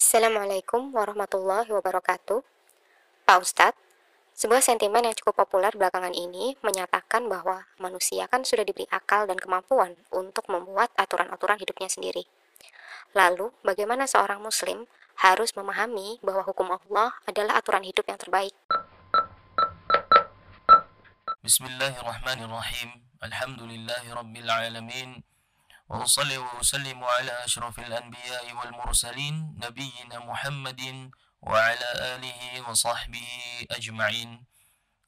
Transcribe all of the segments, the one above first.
Assalamualaikum warahmatullahi wabarakatuh. Pak Ustadz, sebuah sentimen yang cukup populer belakangan ini menyatakan bahwa manusia kan sudah diberi akal dan kemampuan untuk membuat aturan-aturan hidupnya sendiri. Lalu, bagaimana seorang muslim harus memahami bahwa hukum Allah adalah aturan hidup yang terbaik? Bismillahirrahmanirrahim. Alhamdulillahi rabbil alamin. وأصلي وأسلم على أشرف الأنبياء والمرسلين نبينا محمد وعلى آله وصحبه أجمعين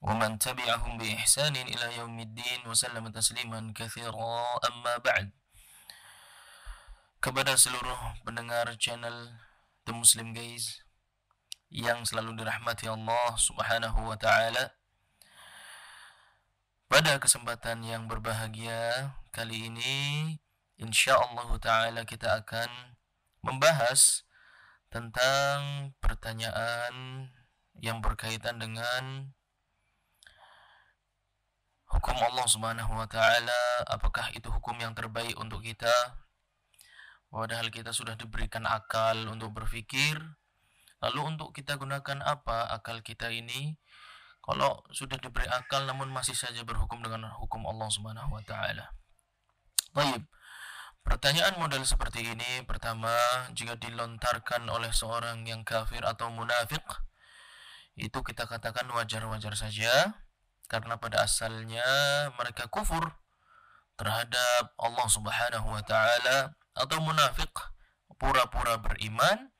ومن تبعهم بإحسان إلى يوم الدين وسلم تسليما كثيرا أما بعد kepada seluruh pendengar channel The Muslim Guys yang selalu dirahmati Allah Subhanahu wa taala. Pada kesempatan yang berbahagia kali ini insyaallah taala kita akan membahas tentang pertanyaan yang berkaitan dengan hukum Allah Subhanahu wa taala, apakah itu hukum yang terbaik untuk kita? Padahal kita sudah diberikan akal untuk berpikir. Lalu untuk kita gunakan apa akal kita ini? Kalau sudah diberi akal namun masih saja berhukum dengan hukum Allah Subhanahu wa taala. Baik. Pertanyaan model seperti ini pertama jika dilontarkan oleh seorang yang kafir atau munafik itu kita katakan wajar-wajar saja karena pada asalnya mereka kufur terhadap Allah Subhanahu wa taala atau munafik pura-pura beriman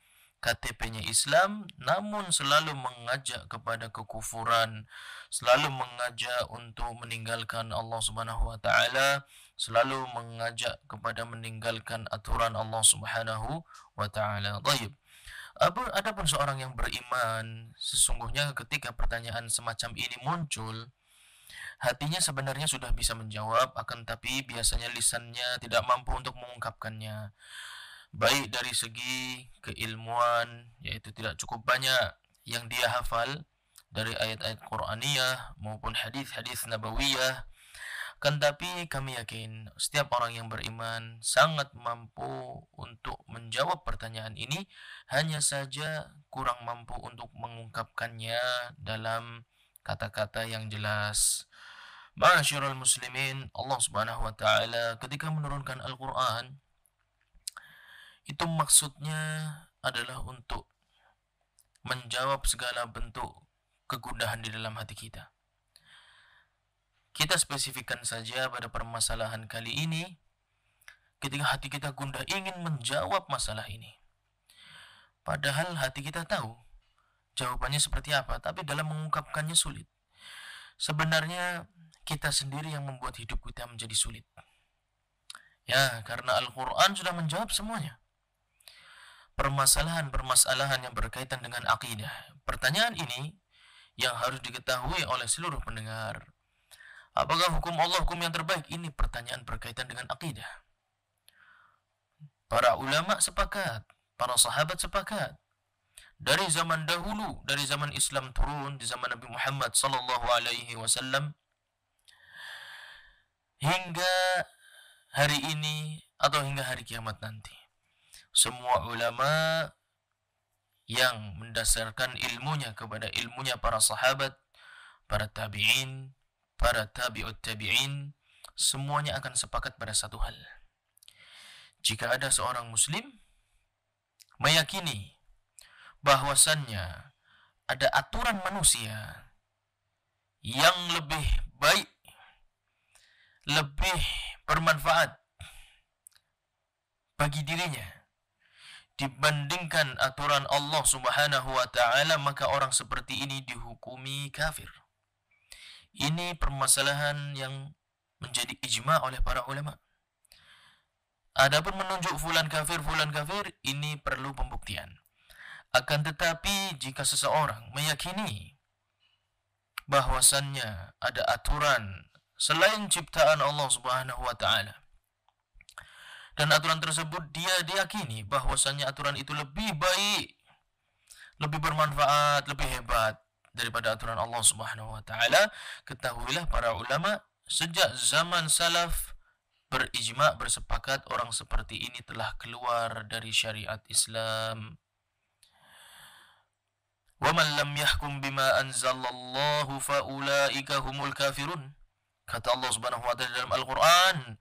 KTP-nya Islam namun selalu mengajak kepada kekufuran selalu mengajak untuk meninggalkan Allah Subhanahu wa taala selalu mengajak kepada meninggalkan aturan Allah Subhanahu wa taala. Baik. Adapun seorang yang beriman, sesungguhnya ketika pertanyaan semacam ini muncul, hatinya sebenarnya sudah bisa menjawab, akan tapi biasanya lisannya tidak mampu untuk mengungkapkannya. Baik dari segi keilmuan, yaitu tidak cukup banyak yang dia hafal dari ayat-ayat Qur'aniyah maupun hadis-hadis nabawiyah kan tapi kami yakin setiap orang yang beriman sangat mampu untuk menjawab pertanyaan ini hanya saja kurang mampu untuk mengungkapkannya dalam kata-kata yang jelas. Masyarul muslimin, Allah Subhanahu wa taala ketika menurunkan Al-Qur'an itu maksudnya adalah untuk menjawab segala bentuk kegundahan di dalam hati kita. Kita spesifikkan saja pada permasalahan kali ini ketika hati kita gundah ingin menjawab masalah ini. Padahal hati kita tahu jawabannya seperti apa, tapi dalam mengungkapkannya sulit. Sebenarnya kita sendiri yang membuat hidup kita menjadi sulit. Ya, karena Al-Quran sudah menjawab semuanya. Permasalahan-permasalahan yang berkaitan dengan akidah. Pertanyaan ini yang harus diketahui oleh seluruh pendengar Apakah hukum Allah hukum yang terbaik? Ini pertanyaan berkaitan dengan akidah. Para ulama sepakat, para sahabat sepakat. Dari zaman dahulu, dari zaman Islam turun, di zaman Nabi Muhammad sallallahu alaihi wasallam hingga hari ini atau hingga hari kiamat nanti. Semua ulama yang mendasarkan ilmunya kepada ilmunya para sahabat, para tabi'in, para tabi'ut tabi'in semuanya akan sepakat pada satu hal. Jika ada seorang muslim meyakini bahwasannya ada aturan manusia yang lebih baik, lebih bermanfaat bagi dirinya dibandingkan aturan Allah Subhanahu wa taala maka orang seperti ini dihukumi kafir. Ini permasalahan yang menjadi ijma oleh para ulama. Adapun menunjuk fulan kafir, fulan kafir, ini perlu pembuktian. Akan tetapi jika seseorang meyakini bahwasannya ada aturan selain ciptaan Allah Subhanahu wa taala dan aturan tersebut dia diyakini bahwasannya aturan itu lebih baik, lebih bermanfaat, lebih hebat daripada aturan Allah Subhanahu wa taala, ketahuilah para ulama sejak zaman salaf berijma bersepakat orang seperti ini telah keluar dari syariat Islam. وَمَنْ لَمْ يَحْكُمْ بِمَا أَنْزَلَ اللَّهُ فَأُولَٰئِكَ هُمُ الْكَافِرُونَ Kata Allah Subhanahu wa taala dalam Al-Qur'an,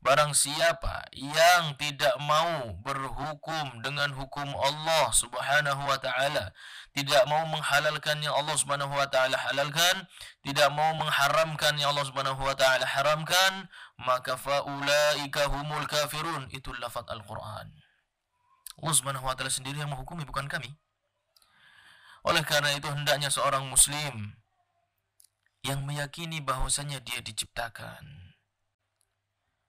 Barang siapa yang tidak mau berhukum dengan hukum Allah Subhanahu wa taala, tidak mau menghalalkan yang Allah Subhanahu wa taala halalkan, tidak mau mengharamkan yang Allah Subhanahu wa taala haramkan, maka faulaika humul kafirun. Itu lafaz Al-Qur'an. Allah Subhanahu wa taala sendiri yang menghukumi bukan kami. Oleh karena itu hendaknya seorang muslim yang meyakini bahwasanya dia diciptakan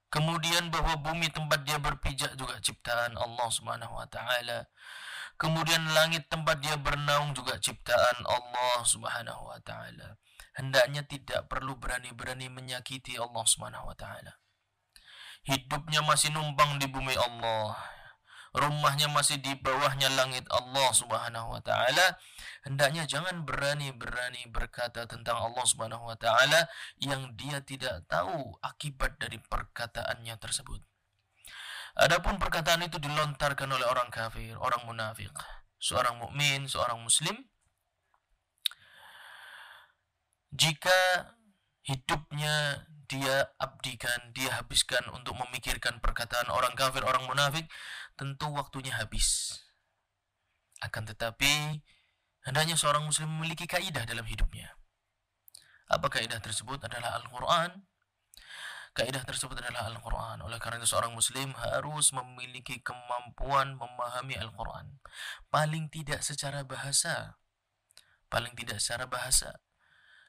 Kemudian bahwa bumi tempat dia berpijak juga ciptaan Allah Subhanahu wa taala. Kemudian langit tempat dia bernaung juga ciptaan Allah Subhanahu wa taala. Hendaknya tidak perlu berani-berani menyakiti Allah Subhanahu wa taala. Hidupnya masih numpang di bumi Allah rumahnya masih di bawahnya langit Allah Subhanahu wa taala, hendaknya jangan berani-berani berkata tentang Allah Subhanahu wa taala yang dia tidak tahu akibat dari perkataannya tersebut. Adapun perkataan itu dilontarkan oleh orang kafir, orang munafik, seorang mukmin, seorang muslim jika hidupnya dia abdikan, dia habiskan untuk memikirkan perkataan orang kafir, orang munafik, tentu waktunya habis. Akan tetapi, hendaknya seorang muslim memiliki kaidah dalam hidupnya. Apa kaidah tersebut adalah Al-Quran. Kaidah tersebut adalah Al-Quran. Oleh karena itu seorang muslim harus memiliki kemampuan memahami Al-Quran. Paling tidak secara bahasa. Paling tidak secara bahasa.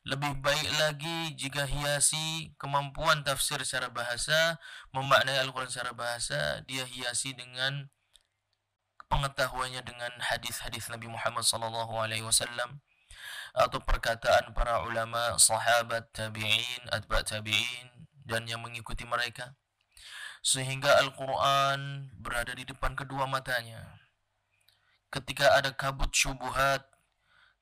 Lebih baik lagi jika hiasi kemampuan tafsir secara bahasa, memaknai Al-Quran secara bahasa, dia hiasi dengan pengetahuannya dengan hadis-hadis Nabi Muhammad wasallam atau perkataan para ulama, sahabat, tabi'in, atba' tabi'in dan yang mengikuti mereka sehingga Al-Quran berada di depan kedua matanya. Ketika ada kabut syubuhat,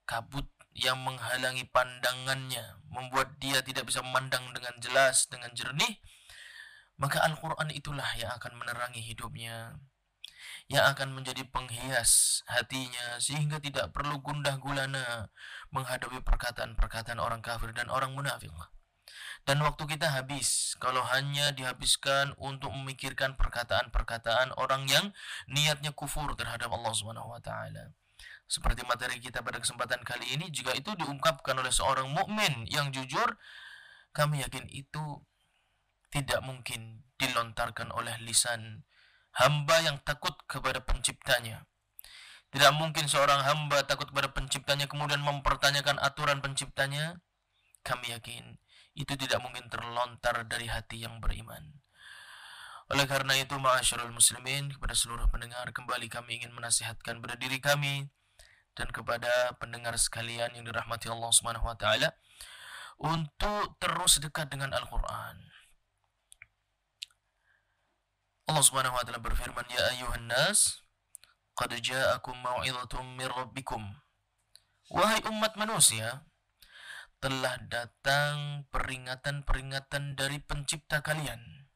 kabut yang menghalangi pandangannya, membuat dia tidak bisa memandang dengan jelas, dengan jernih, maka Al-Quran itulah yang akan menerangi hidupnya, yang akan menjadi penghias hatinya, sehingga tidak perlu gundah gulana menghadapi perkataan-perkataan orang kafir dan orang munafik. Dan waktu kita habis kalau hanya dihabiskan untuk memikirkan perkataan-perkataan orang yang niatnya kufur terhadap Allah Subhanahu wa taala. Seperti materi kita pada kesempatan kali ini jika itu diungkapkan oleh seorang mukmin yang jujur, kami yakin itu tidak mungkin dilontarkan oleh lisan hamba yang takut kepada penciptanya. Tidak mungkin seorang hamba takut kepada penciptanya kemudian mempertanyakan aturan penciptanya. Kami yakin itu tidak mungkin terlontar dari hati yang beriman. Oleh karena itu, ma'asyarul muslimin, kepada seluruh pendengar, kembali kami ingin menasihatkan pada diri kami, dan kepada pendengar sekalian yang dirahmati Allah Subhanahu wa taala untuk terus dekat dengan Al-Qur'an. Allah Subhanahu wa taala berfirman, "Ya ayuhan nas, qad ja'akum mau'izatun min rabbikum." Wahai umat manusia, telah datang peringatan-peringatan dari pencipta kalian,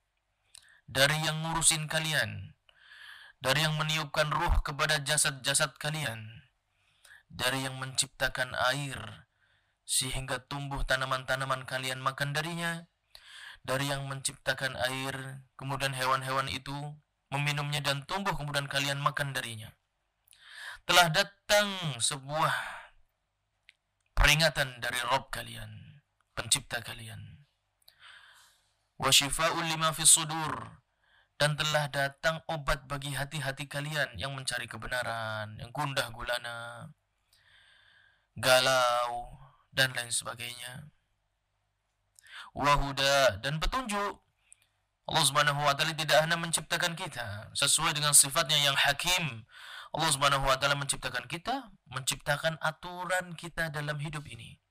dari yang ngurusin kalian, dari yang meniupkan ruh kepada jasad-jasad kalian, dari yang menciptakan air sehingga tumbuh tanaman-tanaman kalian makan darinya dari yang menciptakan air kemudian hewan-hewan itu meminumnya dan tumbuh kemudian kalian makan darinya. Telah datang sebuah peringatan dari Rob kalian pencipta kalian wa lima fis sudur dan telah datang obat bagi hati-hati kalian yang mencari kebenaran, yang gundah gulana, galau, dan lain sebagainya. Wahuda dan petunjuk. Allah Subhanahu wa taala tidak hanya menciptakan kita sesuai dengan sifatnya yang hakim. Allah Subhanahu wa taala menciptakan kita, menciptakan aturan kita dalam hidup ini.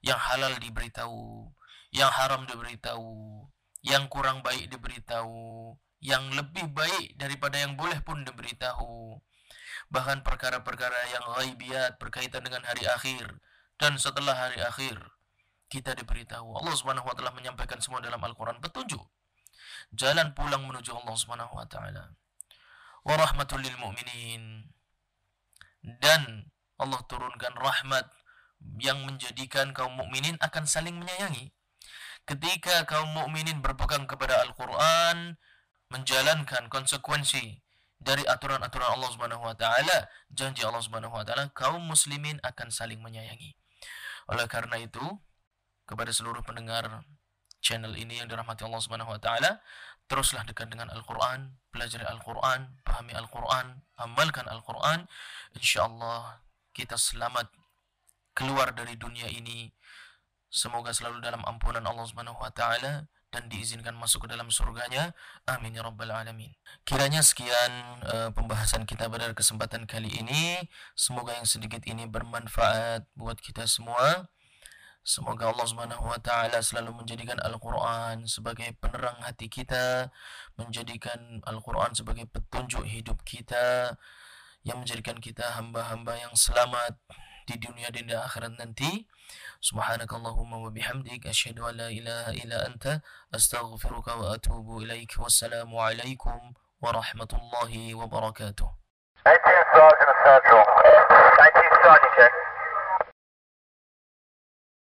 Yang halal diberitahu, yang haram diberitahu, yang kurang baik diberitahu, yang lebih baik daripada yang boleh pun diberitahu. Bahkan perkara-perkara yang ghaibiat berkaitan dengan hari akhir dan setelah hari akhir kita diberitahu. Allah Subhanahu wa taala menyampaikan semua dalam Al-Qur'an. Petunjuk. Jalan pulang menuju Allah Subhanahu wa taala wa rahmatul lil mu'minin dan Allah turunkan rahmat yang menjadikan kaum mukminin akan saling menyayangi. Ketika kaum mukminin berpegang kepada Al-Qur'an, menjalankan konsekuensi dari aturan-aturan Allah Subhanahu wa taala, janji Allah Subhanahu wa taala, kaum muslimin akan saling menyayangi. Oleh karena itu, kepada seluruh pendengar channel ini yang dirahmati Allah Subhanahu wa taala, teruslah dekat dengan Al-Qur'an, pelajari Al-Qur'an, pahami Al-Qur'an, amalkan Al-Qur'an. Insyaallah kita selamat keluar dari dunia ini. Semoga selalu dalam ampunan Allah Subhanahu wa taala dan diizinkan masuk ke dalam surganya. Amin ya rabbal alamin. Kiranya sekian uh, pembahasan kita pada kesempatan kali ini. Semoga yang sedikit ini bermanfaat buat kita semua Semoga Allah Subhanahu wa taala selalu menjadikan Al-Qur'an sebagai penerang hati kita, menjadikan Al-Qur'an sebagai petunjuk hidup kita yang menjadikan kita hamba-hamba yang selamat di dunia dan di akhirat nanti. Subhanakallahumma wa bihamdik asyhadu an la ilaha illa anta astaghfiruka wa atubu ilaik. Wassalamu alaikum warahmatullahi wabarakatuh. 18 Sergeant Essential. 19 Sergeant.